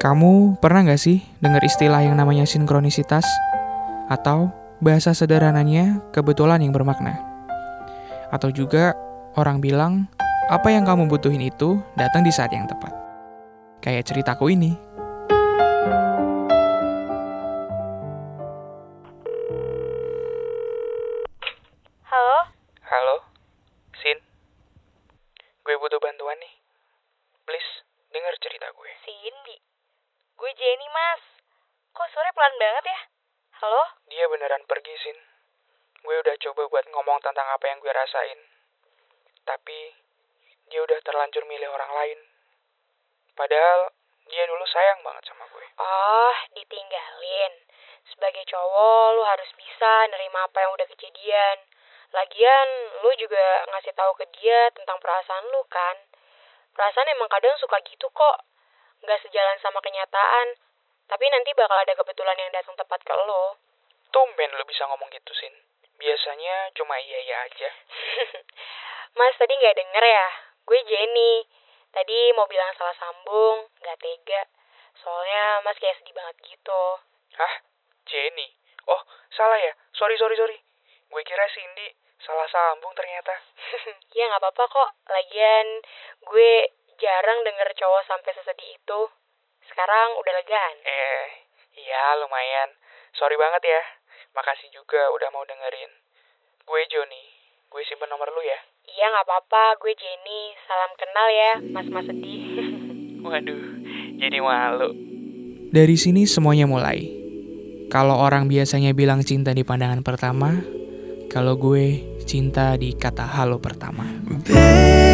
Kamu pernah nggak sih dengar istilah yang namanya sinkronisitas? Atau bahasa sederhananya kebetulan yang bermakna? Atau juga orang bilang, apa yang kamu butuhin itu datang di saat yang tepat. Kayak ceritaku ini. Gue Jenny, Mas. Kok sore pelan banget ya? Halo? Dia beneran pergi, Sin. Gue udah coba buat ngomong tentang apa yang gue rasain. Tapi, dia udah terlanjur milih orang lain. Padahal, dia dulu sayang banget sama gue. Oh, ditinggalin. Sebagai cowok, lu harus bisa nerima apa yang udah kejadian. Lagian, lu juga ngasih tahu ke dia tentang perasaan lu kan. Perasaan emang kadang suka gitu kok. Nggak sejalan sama kenyataan. Tapi nanti bakal ada kebetulan yang datang tepat ke lo. Tumben lo bisa ngomong gitu, Sin. Biasanya cuma iya-iya aja. Mas tadi nggak denger ya? Gue Jenny. Tadi mau bilang salah sambung, nggak tega. Soalnya Mas kayak sedih banget gitu. Hah? Jenny? Oh, salah ya? Sorry, sorry, sorry. Gue kira Cindy. Salah sambung ternyata. ya nggak apa-apa kok. Lagian gue jarang denger cowok sampai sesedih itu. Sekarang udah legaan. Eh, iya lumayan. Sorry banget ya. Makasih juga udah mau dengerin. Gue Joni. Gue simpen nomor lu ya. Iya nggak apa-apa. Gue Jenny. Salam kenal ya, mas-mas sedih. Waduh, jadi malu. Dari sini semuanya mulai. Kalau orang biasanya bilang cinta di pandangan pertama, kalau gue cinta di kata halo pertama. Baby,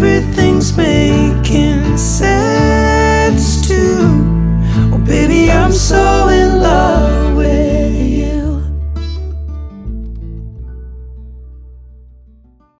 everything's making sense